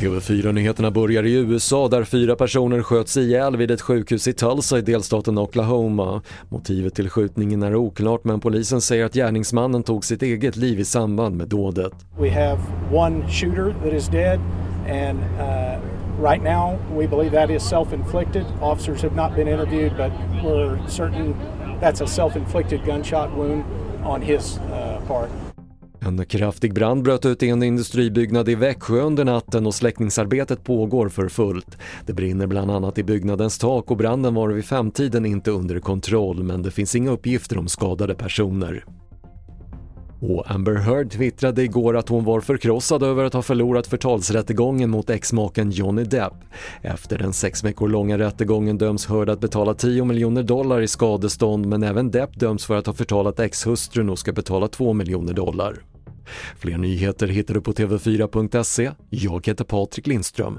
TV4-nyheterna börjar i USA där fyra personer sköts ihjäl vid ett sjukhus i Tulsa i delstaten Oklahoma. Motivet till skjutningen är oklart men polisen säger att gärningsmannen tog sitt eget liv i samband med dådet. We have one shooter that is dead and uh, right now we believe that is self-inflicted. Officers have not been interviewed but we're certain that's a self-inflicted gunshot wound on his uh, part. En kraftig brand bröt ut i en industribyggnad i Växjö under natten och släckningsarbetet pågår för fullt. Det brinner bland annat i byggnadens tak och branden var vid femtiden inte under kontroll men det finns inga uppgifter om skadade personer. Och Amber Heard twittrade igår att hon var förkrossad över att ha förlorat förtalsrättegången mot exmaken Johnny Depp. Efter den sex veckor långa rättegången döms Heard att betala 10 miljoner dollar i skadestånd men även Depp döms för att ha förtalat exhustrun och ska betala 2 miljoner dollar. Fler nyheter hittar du på TV4.se. Jag heter Patrik Lindström.